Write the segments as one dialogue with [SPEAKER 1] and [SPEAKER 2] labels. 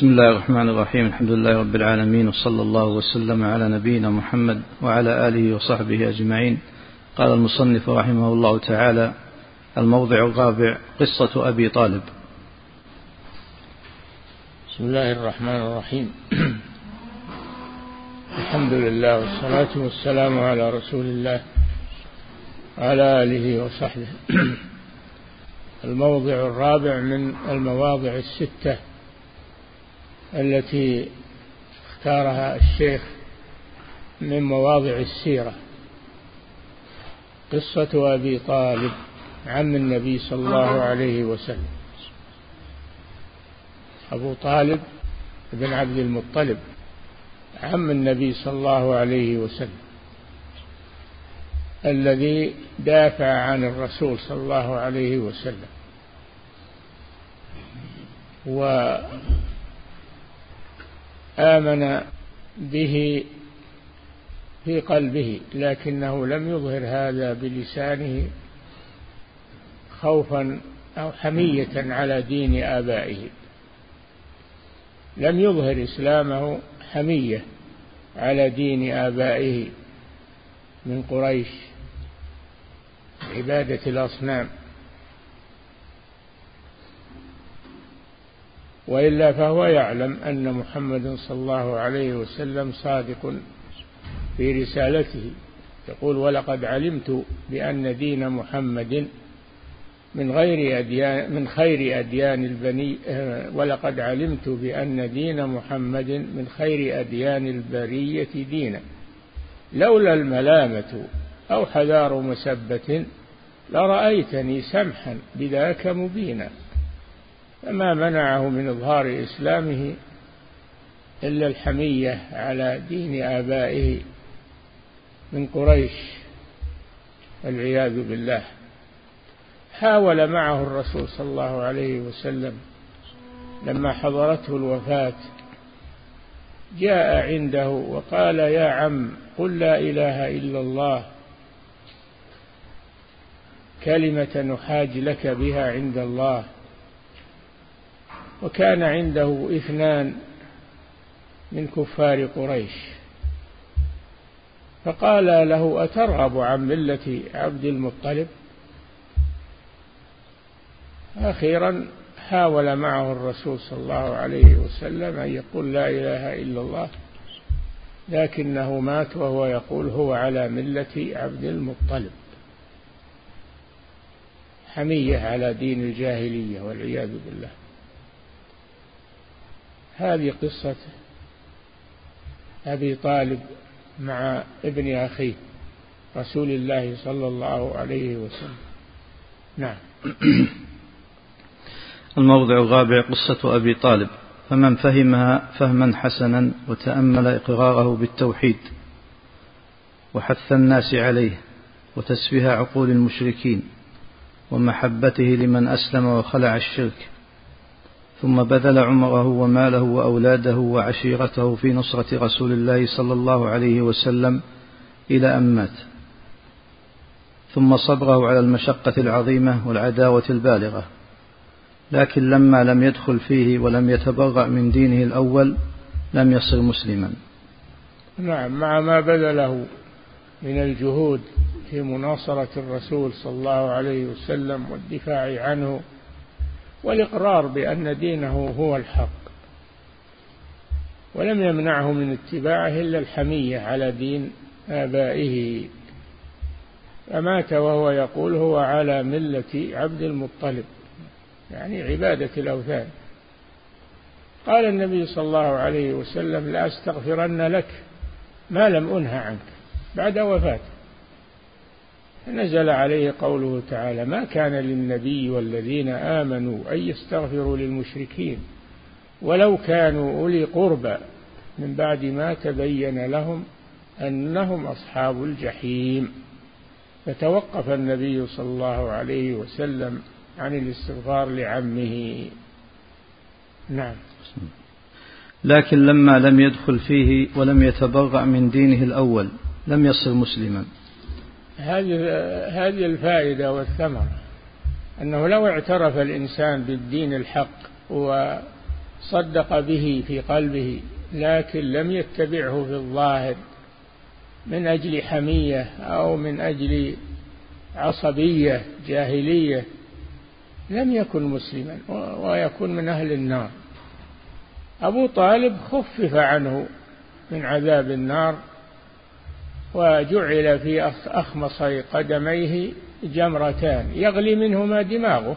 [SPEAKER 1] بسم الله الرحمن الرحيم. الحمد لله رب العالمين وصلى الله وسلم على نبينا محمد وعلى آله وصحبه أجمعين. قال المصنف رحمه الله تعالى الموضع الرابع قصة أبي طالب.
[SPEAKER 2] بسم الله الرحمن الرحيم. الحمد لله والصلاة والسلام على رسول الله وعلى آله وصحبه. الموضع الرابع من المواضع الستة التي اختارها الشيخ من مواضع السيرة. قصة أبي طالب عم النبي صلى الله عليه وسلم. أبو طالب بن عبد المطلب عم النبي صلى الله عليه وسلم. الذي دافع عن الرسول صلى الله عليه وسلم. وآمن به في قلبه لكنه لم يظهر هذا بلسانه خوفا أو حمية على دين آبائه. لم يظهر إسلامه حمية على دين آبائه من قريش. عبادة الأصنام. وإلا فهو يعلم أن محمدا صلى الله عليه وسلم صادق في رسالته. يقول ولقد علمت بأن دين محمد من غير أديان من خير أديان البني ولقد علمت بأن دين محمد من خير أديان البرية دينا. لولا الملامة أو حذار مسبة لرأيتني سمحا بذاك مبينا. فما منعه من إظهار إسلامه إلا الحمية على دين آبائه من قريش والعياذ بالله. حاول معه الرسول صلى الله عليه وسلم لما حضرته الوفاة. جاء عنده وقال يا عم قل لا إله إلا الله كلمة نحاج لك بها عند الله. وكان عنده اثنان من كفار قريش. فقال له أترغب عن ملة عبد المطلب؟ أخيرا حاول معه الرسول صلى الله عليه وسلم أن يقول لا إله إلا الله لكنه مات وهو يقول هو على ملة عبد المطلب. حمية على دين الجاهلية والعياذ بالله. هذه قصة أبي طالب مع ابن أخيه رسول الله صلى الله عليه وسلم. نعم.
[SPEAKER 1] الموضع الرابع قصة أبي طالب. فمن فهمها فهما حسنا وتأمل إقراره بالتوحيد وحث الناس عليه وتسفيه عقول المشركين ومحبته لمن أسلم وخلع الشرك ثم بذل عمره وماله وأولاده وعشيرته في نصرة رسول الله صلى الله عليه وسلم إلى أن مات. ثم صبره على المشقة العظيمة والعداوة البالغة. لكن لما لم يدخل فيه ولم يتبرأ من دينه الأول لم يصر مسلما.
[SPEAKER 2] نعم مع ما بذله من الجهود في مناصرة الرسول صلى الله عليه وسلم والدفاع عنه والإقرار بأن دينه هو الحق. ولم يمنعه من اتباعه إلا الحمية على دين آبائه. فمات وهو يقول هو على ملة عبد المطلب يعني عبادة الأوثان. قال النبي صلى الله عليه وسلم لأستغفرن لك ما لم أنه عنك بعد وفاته. نزل عليه قوله تعالى ما كان للنبي والذين آمنوا أن يستغفروا للمشركين ولو كانوا أولي قربى من بعد ما تبين لهم أنهم أصحاب الجحيم فتوقف النبي صلى الله عليه وسلم عن الاستغفار لعمه. نعم.
[SPEAKER 1] لكن لما لم يدخل فيه ولم يتبرأ من دينه الأول لم يصر مسلما.
[SPEAKER 2] هذه هذه الفائدة والثمرة أنه لو اعترف الإنسان بالدين الحق صدق به في قلبه لكن لم يتبعه في الظاهر من أجل حمية أو من أجل عصبية جاهلية لم يكن مسلما ويكون من أهل النار. أبو طالب خفف عنه من عذاب النار وجعل في أخمصي قدميه جمرتان يغلي منهما دماغه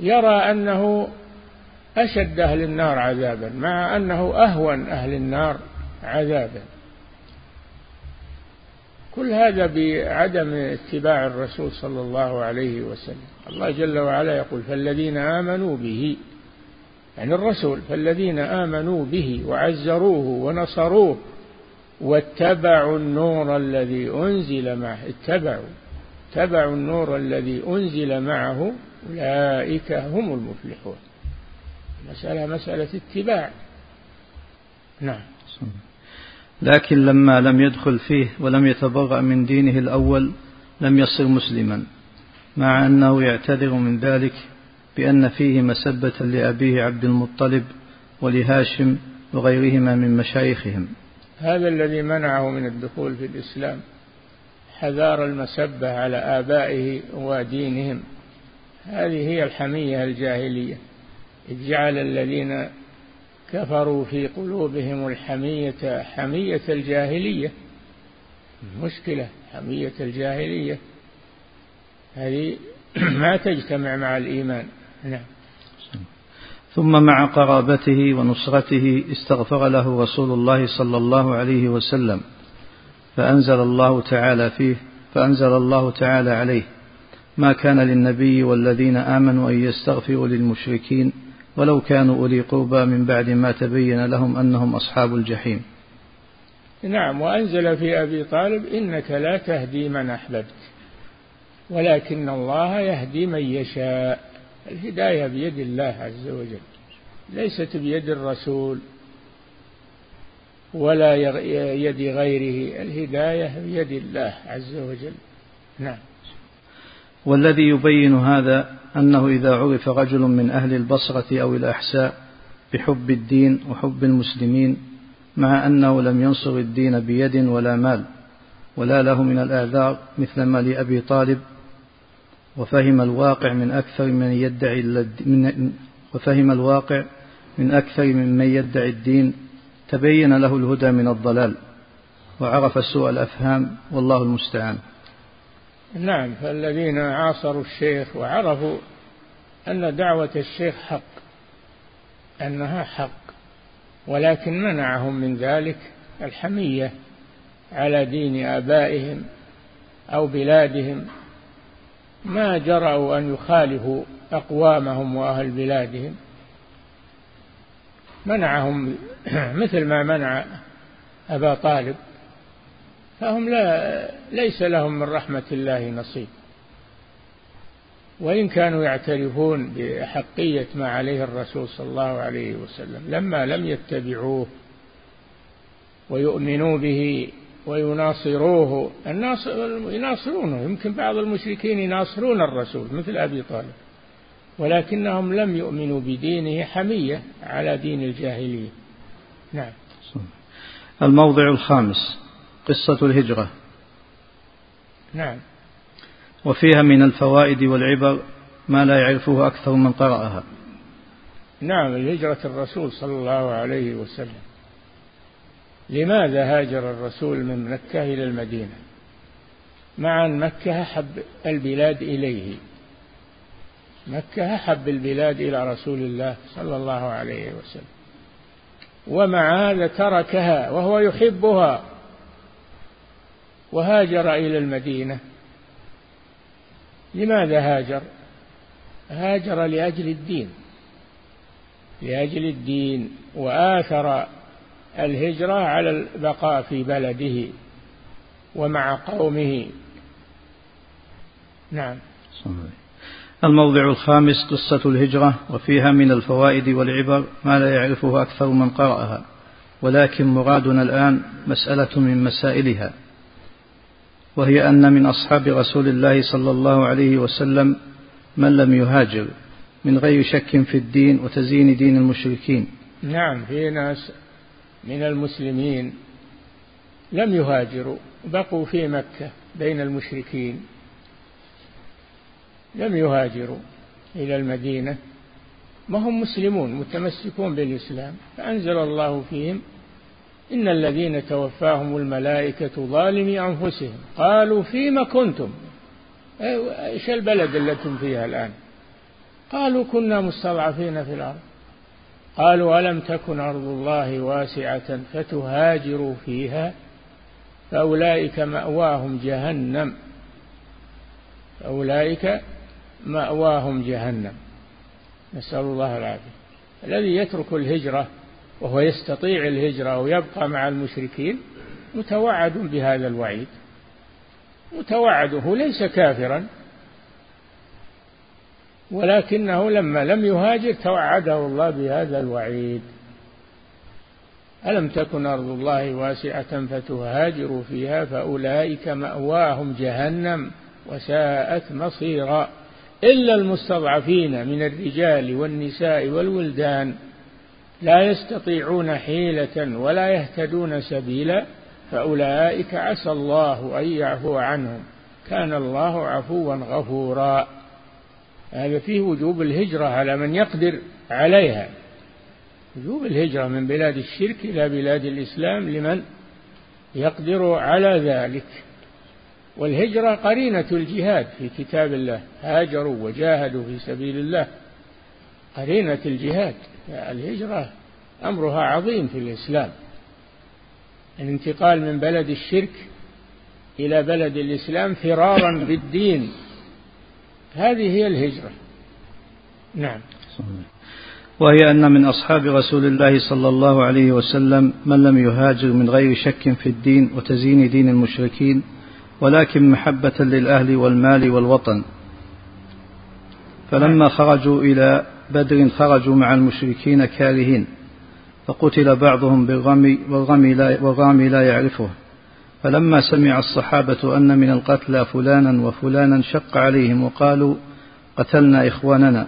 [SPEAKER 2] يرى أنه أشد أهل النار عذابا مع أنه أهون أهل النار عذابا. كل هذا بعدم اتباع الرسول صلى الله عليه وسلم. الله جل وعلا يقول فالذين آمنوا به يعني الرسول فالذين آمنوا به وعزروه ونصروه واتبعوا النور الذي أنزل معه. اتبعوا. اتبعوا النور الذي أنزل معه. أولئك هم المفلحون. مسألة مسألة اتباع. نعم.
[SPEAKER 1] لكن لما لم يدخل فيه ولم يتبرأ من دينه الأول لم يصر مسلما مع أنه يعتذر من ذلك بأن فيه مسبة لأبيه عبد المطلب ولهاشم وغيرهما من مشايخهم.
[SPEAKER 2] هذا الذي منعه من الدخول في الإسلام حذار المسبة على آبائه ودينهم. هذه هي الحمية الجاهلية. إذ جعل الذين كفروا في قلوبهم الحمية حمية الجاهلية. مشكلة حمية الجاهلية. هذه ما تجتمع مع الإيمان. نعم.
[SPEAKER 1] ثم مع قرابته ونصرته استغفر له رسول الله صلى الله عليه وسلم فأنزل الله تعالى فيه فأنزل الله تعالى عليه ما كان للنبي والذين آمنوا أن يستغفروا للمشركين ولو كانوا أولي قربى من بعد ما تبين لهم أنهم أصحاب الجحيم.
[SPEAKER 2] نعم وأنزل في أبي طالب إنك لا تهدي من أحببت ولكن الله يهدي من يشاء. الهداية بيد الله عز وجل. ليست بيد الرسول ولا يد غيره. الهداية بيد الله عز وجل. نعم.
[SPEAKER 1] والذي يبين هذا أنه إذا عرف رجل من أهل البصرة أو الأحساء بحب الدين وحب المسلمين مع أنه لم ينصر الدين بيد ولا مال ولا له من الآثار مثل ما لأبي طالب وفهم الواقع من أكثر من يدعي من وفهم الواقع من أكثر ممن يدعي الدين تبين له الهدى من الضلال وعرف سوء الأفهام والله المستعان.
[SPEAKER 2] نعم فالذين عاصروا الشيخ وعرفوا أن دعوة الشيخ حق أنها حق ولكن منعهم من ذلك الحمية على دين آبائهم أو بلادهم ما جرأوا أن يخالفوا أقوامهم وأهل بلادهم. منعهم مثل ما منع أبا طالب فهم لا ليس لهم من رحمة الله نصيب. وإن كانوا يعترفون بأحقية ما عليه الرسول صلى الله عليه وسلم لما لم يتبعوه ويؤمنوا به ويناصروه. الناس يناصرونه. يمكن بعض المشركين يناصرون الرسول مثل أبي طالب. ولكنهم لم يؤمنوا بدينه حمية على دين الجاهلية. نعم.
[SPEAKER 1] الموضع الخامس قصة الهجرة.
[SPEAKER 2] نعم.
[SPEAKER 1] وفيها من الفوائد والعبر ما لا يعرفه أكثر من قرأها.
[SPEAKER 2] نعم. الهجرة الرسول صلى الله عليه وسلم. لماذا هاجر الرسول من مكة إلى المدينة؟ مع أن مكة أحب البلاد إليه. مكة أحب البلاد إلى رسول الله صلى الله عليه وسلم. ومع هذا تركها وهو يحبها. وهاجر إلى المدينة. لماذا هاجر؟ هاجر لأجل الدين. لأجل الدين. وآثر الهجرة على البقاء في بلده ومع قومه. نعم.
[SPEAKER 1] الموضع الخامس قصة الهجرة وفيها من الفوائد والعبر ما لا يعرفه أكثر من قرأها ولكن مرادنا الآن مسألة من مسائلها وهي أن من أصحاب رسول الله صلى الله عليه وسلم من لم يهاجر من غير شك في الدين وتزيين دين المشركين.
[SPEAKER 2] نعم في ناس من المسلمين لم يهاجروا بقوا في مكة بين المشركين لم يهاجروا إلى المدينة ما هم مسلمون متمسكون بالإسلام. فأنزل الله فيهم إن الذين توفاهم الملائكة ظالمي أنفسهم. قالوا فيما كنتم؟ إيش البلد التي فيها الآن؟ قالوا كنا مستضعفين في الأرض. قالوا ألم تكن أرض الله واسعة فتهاجروا فيها فأولئك مأواهم جهنم أولئك مأواهم جهنم. نسأل الله العافية. الذي يترك الهجرة وهو يستطيع الهجرة ويبقى مع المشركين متوعد بهذا الوعيد. متوعده ليس كافرا. ولكنه لما لم يهاجر توعده الله بهذا الوعيد. ألم تكن أرض الله واسعة فتهاجروا فيها فأولئك مأواهم جهنم وساءت مصيرا. إلا المستضعفين من الرجال والنساء والولدان لا يستطيعون حيلة ولا يهتدون سبيلا فأولئك عسى الله أن يعفو عنهم. كان الله عفوا غفورا. هذا فيه وجوب الهجرة على من يقدر عليها. وجوب الهجرة من بلاد الشرك إلى بلاد الإسلام لمن يقدر على ذلك. والهجرة قرينة الجهاد في كتاب الله. هاجروا وجاهدوا في سبيل الله. قرينة الجهاد. الهجرة أمرها عظيم في الإسلام. الانتقال من بلد الشرك إلى بلد الإسلام فرارا بالدين. هذه هي الهجرة. نعم.
[SPEAKER 1] وهي أن من أصحاب رسول الله صلى الله عليه وسلم من لم يهاجر من غير شك في الدين وتزيين دين المشركين ولكن محبة للأهل والمال والوطن. فلما خرجوا إلى بدر خرجوا مع المشركين كارهين فقتل بعضهم بالرمي والرمي لا, والرامي لا يعرفه. فلما سمع الصحابة أن من القتلى فلانا وفلانا شق عليهم وقالوا قتلنا إخواننا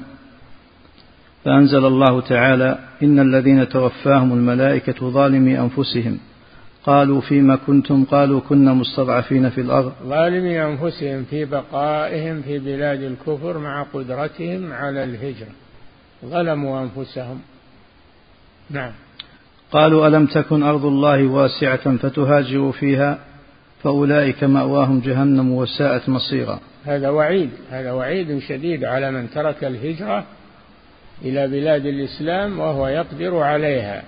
[SPEAKER 1] فأنزل الله تعالى إن الذين توفاهم الملائكة ظالمي أنفسهم. قالوا فيما كنتم؟ قالوا كنا مستضعفين في الأرض.
[SPEAKER 2] ظالمي أنفسهم في بقائهم في بلاد الكفر مع قدرتهم على الهجرة. ظلموا أنفسهم. نعم.
[SPEAKER 1] قالوا ألم تكن أرض الله واسعة فتهاجروا فيها؟ فأولئك مأواهم جهنم وساءت مصيرا.
[SPEAKER 2] هذا وعيد هذا وعيد شديد على من ترك الهجرة إلى بلاد الإسلام وهو يقدر عليها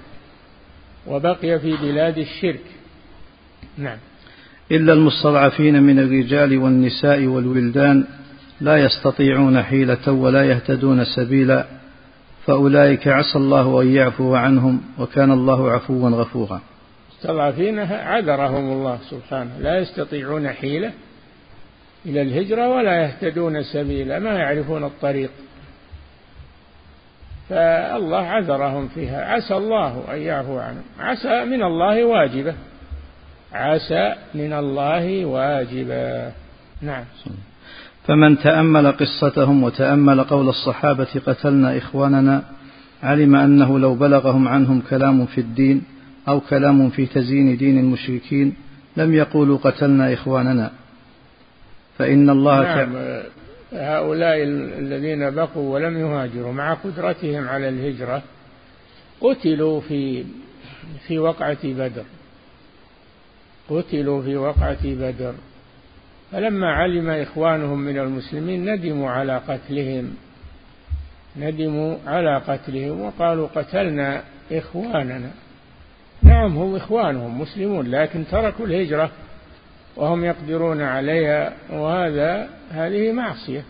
[SPEAKER 2] وبقي في بلاد الشرك. نعم.
[SPEAKER 1] إلا المستضعفين من الرجال والنساء والولدان لا يستطيعون حيلة ولا يهتدون سبيلا فأولئك عسى الله أن يعفو عنهم وكان الله عفوا غفورا.
[SPEAKER 2] مستضعفين عذرهم الله سبحانه. لا يستطيعون حيلة إلى الهجرة ولا يهتدون سبيلا ما يعرفون الطريق. فالله عذرهم فيها. عسى الله أن يعفو عنهم. عسى من الله واجبة. عسى من الله واجبة. نعم.
[SPEAKER 1] فمن تأمل قصتهم وتأمل قول الصحابة قتلنا إخواننا علم أنه لو بلغهم عنهم كلام في الدين أو كلام في تزيين دين المشركين لم يقولوا قتلنا إخواننا. فإن الله
[SPEAKER 2] نعم هؤلاء الذين بقوا ولم يهاجروا مع قدرتهم على الهجرة قتلوا في في وقعة بدر. قتلوا في وقعة بدر. فلما علم إخوانهم من المسلمين ندموا على قتلهم. ندموا على قتلهم وقالوا قتلنا إخواننا. نعم هم إخوانهم مسلمون لكن تركوا الهجرة وهم يقدرون عليها وهذا هذه معصية.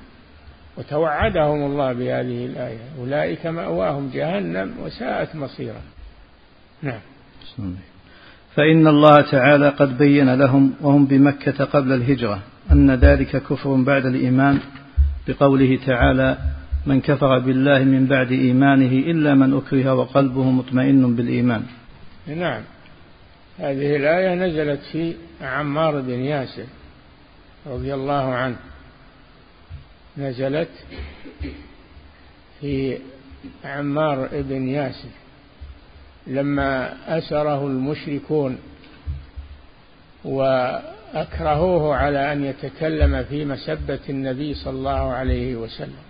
[SPEAKER 2] وتوعدهم الله بهذه الآية أولئك مأواهم جهنم وساءت مصيرا نعم.
[SPEAKER 1] فإن الله تعالى قد بين لهم وهم بمكة قبل الهجرة أن ذلك كفر بعد الإيمان بقوله تعالى من كفر بالله من بعد إيمانه إلا من أكره وقلبه مطمئن بالإيمان
[SPEAKER 2] نعم. هذه الآية نزلت في عمار بن ياسر رضي الله عنه. نزلت في عمار بن ياسر لما أسره المشركون وأكرهوه على أن يتكلم في مسبة النبي صلى الله عليه وسلم.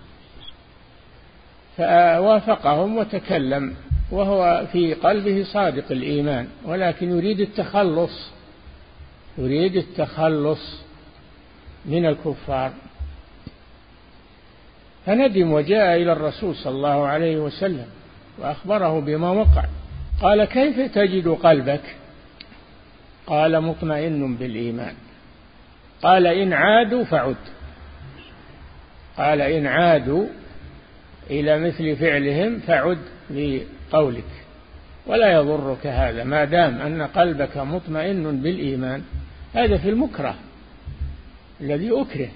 [SPEAKER 2] فوافقهم وتكلم. وهو في قلبه صادق الإيمان ولكن يريد التخلص يريد التخلص من الكفار. فندم وجاء إلى الرسول صلى الله عليه وسلم وأخبره بما وقع. قال كيف تجد قلبك؟ قال مطمئن بالإيمان. قال إن عادوا فعد. قال إن عادوا إلى مثل فعلهم فعد بقولك ولا يضرك هذا ما دام أن قلبك مطمئن بالإيمان هذا في المكره الذي أكره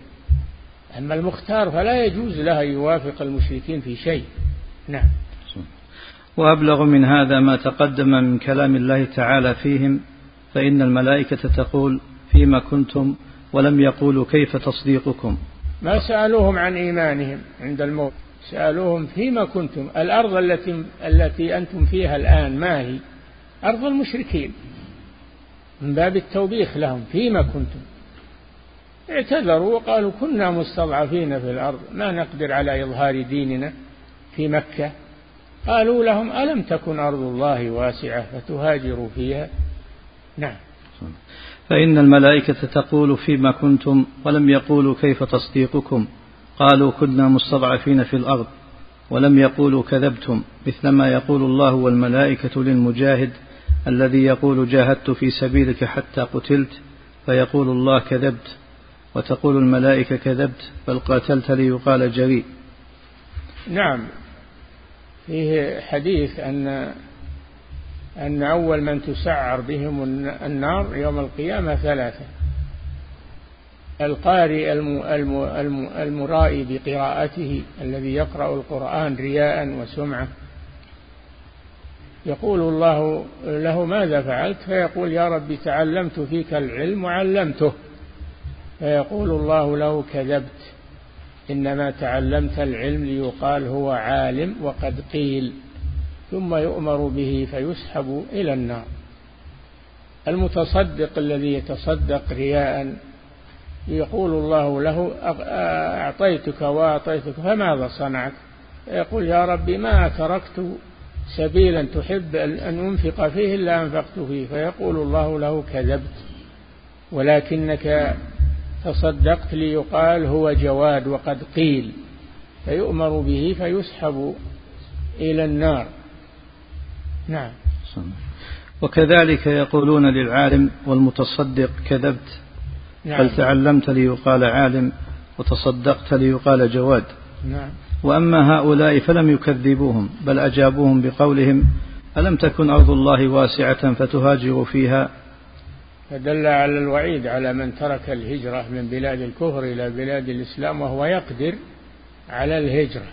[SPEAKER 2] أما المختار فلا يجوز له يوافق المشركين في شيء. نعم.
[SPEAKER 1] وأبلغ من هذا ما تقدم من كلام الله تعالى فيهم فإن الملائكة تقول فيما كنتم ولم يقولوا كيف تصديقكم.
[SPEAKER 2] ما سألوهم عن إيمانهم عند الموت. سألوهم فيما كنتم. الأرض التي التي أنتم فيها الآن ما هي؟ أرض المشركين. من باب التوبيخ لهم فيما كنتم. اعتذروا وقالوا كنا مستضعفين في الأرض ما نقدر على إظهار ديننا في مكة. قالوا لهم ألم تكن أرض الله واسعة فتهاجروا فيها؟ نعم.
[SPEAKER 1] فإن الملائكة تقول فيما كنتم ولم يقولوا كيف تصديقكم. قالوا كنا مستضعفين في الأرض ولم يقولوا كذبتم مثلما يقول الله والملائكة للمجاهد الذي يقول جاهدت في سبيلك حتى قتلت فيقول الله كذبت وتقول الملائكة كذبت بل قاتلت ليقال جريء.
[SPEAKER 2] نعم. فيه حديث أن أن أول من تسعر بهم النار يوم القيامة ثلاثة. القارئ المرائي بقراءته الذي يقرأ القرآن رياء وسمعة. يقول الله له ماذا فعلت؟ فيقول يا رب تعلمت فيك العلم وعلمته. فيقول الله له كذبت. إنما تعلمت العلم ليقال هو عالم وقد قيل. ثم يؤمر به فيسحب إلى النار. المتصدق الذي يتصدق رياء يقول الله له أعطيتك وأعطيتك فماذا صنعت؟ يقول يا ربي ما تركت سبيلا تحب أن أنفق فيه إلا أنفقت فيه. فيقول الله له كذبت ولكنك تصدقت ليقال هو جواد وقد قيل فيؤمر به فيسحب إلى النار. نعم.
[SPEAKER 1] وكذلك يقولون للعالم والمتصدق كذبت نعم. بل تعلمت ليقال عالم وتصدقت ليقال جواد
[SPEAKER 2] نعم.
[SPEAKER 1] وأما هؤلاء فلم يكذبوهم بل أجابوهم بقولهم ألم تكن أرض الله واسعة فتهاجروا فيها
[SPEAKER 2] فدل على الوعيد على من ترك الهجرة من بلاد الكفر إلى بلاد الإسلام وهو يقدر على الهجرة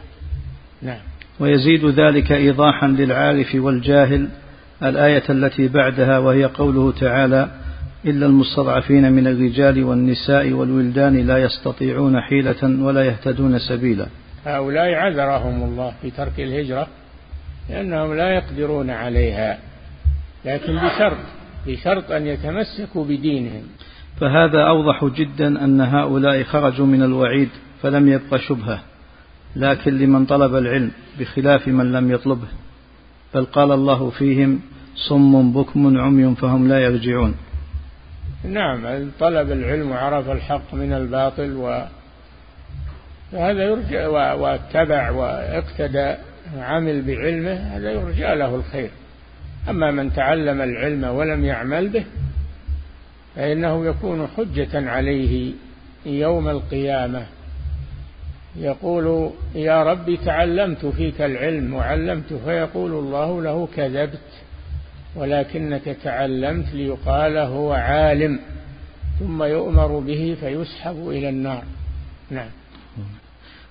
[SPEAKER 2] نعم
[SPEAKER 1] ويزيد ذلك إيضاحا للعارف والجاهل الآية التي بعدها وهي قوله تعالى إلا المستضعفين من الرجال والنساء والولدان لا يستطيعون حيلة ولا يهتدون سبيلا.
[SPEAKER 2] هؤلاء عذرهم الله في ترك الهجرة لأنهم لا يقدرون عليها لكن بشرط بشرط أن يتمسكوا بدينهم.
[SPEAKER 1] فهذا أوضح جدا أن هؤلاء خرجوا من الوعيد فلم يبق شبهة لكن لمن طلب العلم بخلاف من لم يطلبه. بل قال الله فيهم صم بكم عمي فهم لا يرجعون.
[SPEAKER 2] نعم طلب العلم وعرف الحق من الباطل و فهذا يرجى واتبع واقتدى عمل بعلمه هذا يرجى له الخير. أما من تعلم العلم ولم يعمل به فإنه يكون حجة عليه يوم القيامة. يقول يا رب تعلمت فيك العلم وعلمته فيقول الله له كذبت. ولكنك تعلمت ليقال هو عالم ثم يؤمر به فيسحب إلى النار. نعم.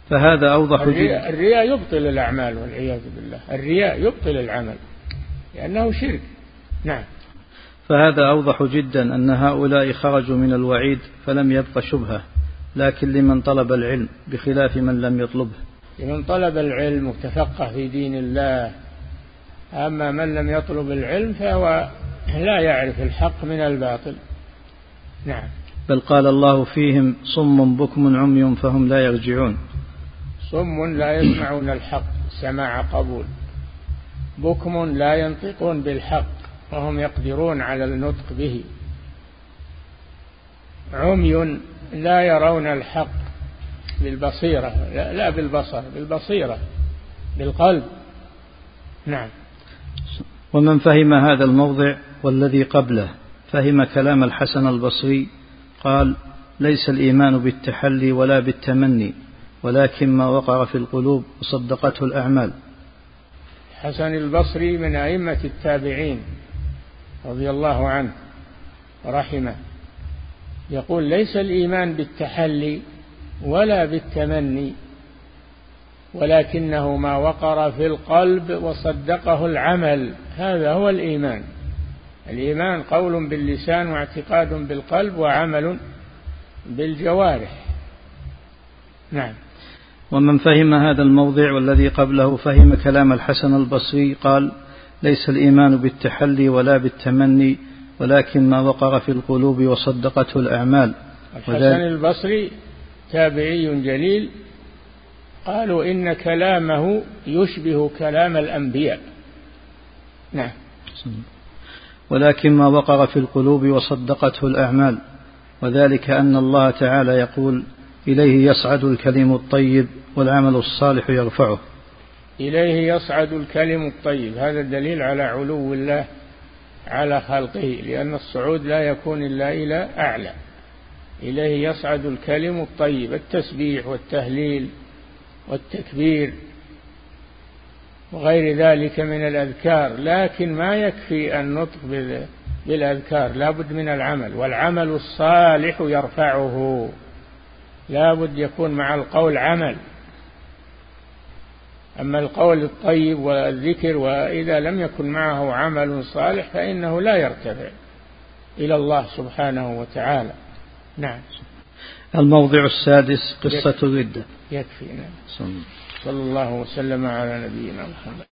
[SPEAKER 1] فهذا أوضح
[SPEAKER 2] الرياء, الرياء يبطل الأعمال والعياذ بالله. الرياء يبطل العمل لأنه شرك. نعم.
[SPEAKER 1] فهذا أوضح جدا أن هؤلاء خرجوا من الوعيد فلم يبق شبهة لكن لمن طلب العلم بخلاف من لم يطلبه.
[SPEAKER 2] لمن طلب العلم وتفقه في دين الله أما من لم يطلب العلم فهو لا يعرف الحق من الباطل. نعم.
[SPEAKER 1] بل قال الله فيهم صم بكم عمي فهم لا يرجعون.
[SPEAKER 2] صم لا يسمعون الحق سماع قبول. بكم لا ينطقون بالحق وهم يقدرون على النطق به. عمي لا يرون الحق بالبصيرة لا, لا بالبصر بالبصيرة بالقلب. نعم.
[SPEAKER 1] ومن فهم هذا الموضع والذي قبله فهم كلام الحسن البصري قال ليس الإيمان بالتحلي ولا بالتمني ولكن ما وقر في القلوب وصدقته الأعمال.
[SPEAKER 2] حسن البصري من أئمة التابعين رضي الله عنه ورحمه يقول ليس الإيمان بالتحلي ولا بالتمني ولكنه ما وقر في القلب وصدقه العمل. هذا هو الإيمان. الإيمان قول باللسان واعتقاد بالقلب وعمل بالجوارح. نعم.
[SPEAKER 1] ومن فهم هذا الموضع والذي قبله فهم كلام الحسن البصري قال ليس الإيمان بالتحلي ولا بالتمني ولكن ما وقر في القلوب وصدقته الأعمال.
[SPEAKER 2] الحسن البصري تابعي جليل قالوا إن كلامه يشبه كلام الأنبياء. نعم.
[SPEAKER 1] ولكن ما وقر في القلوب وصدقته الأعمال وذلك أن الله تعالى يقول إليه يصعد الكلم الطيب والعمل الصالح يرفعه.
[SPEAKER 2] إليه يصعد الكلم الطيب. هذا دليل على علو الله على خلقه لأن الصعود لا يكون إلا إلى أعلى. إليه يصعد الكلم الطيب التسبيح والتهليل والتكبير وغير ذلك من الأذكار لكن ما يكفي النطق بالأذكار لا بد من العمل والعمل الصالح يرفعه. لا بد يكون مع القول عمل. أما القول الطيب والذكر وإذا لم يكن معه عمل صالح فإنه لا يرتفع إلى الله سبحانه وتعالى. نعم.
[SPEAKER 1] الموضع السادس قصة الردة.
[SPEAKER 2] يكفي. نعم صلى الله وسلم على نبينا محمد.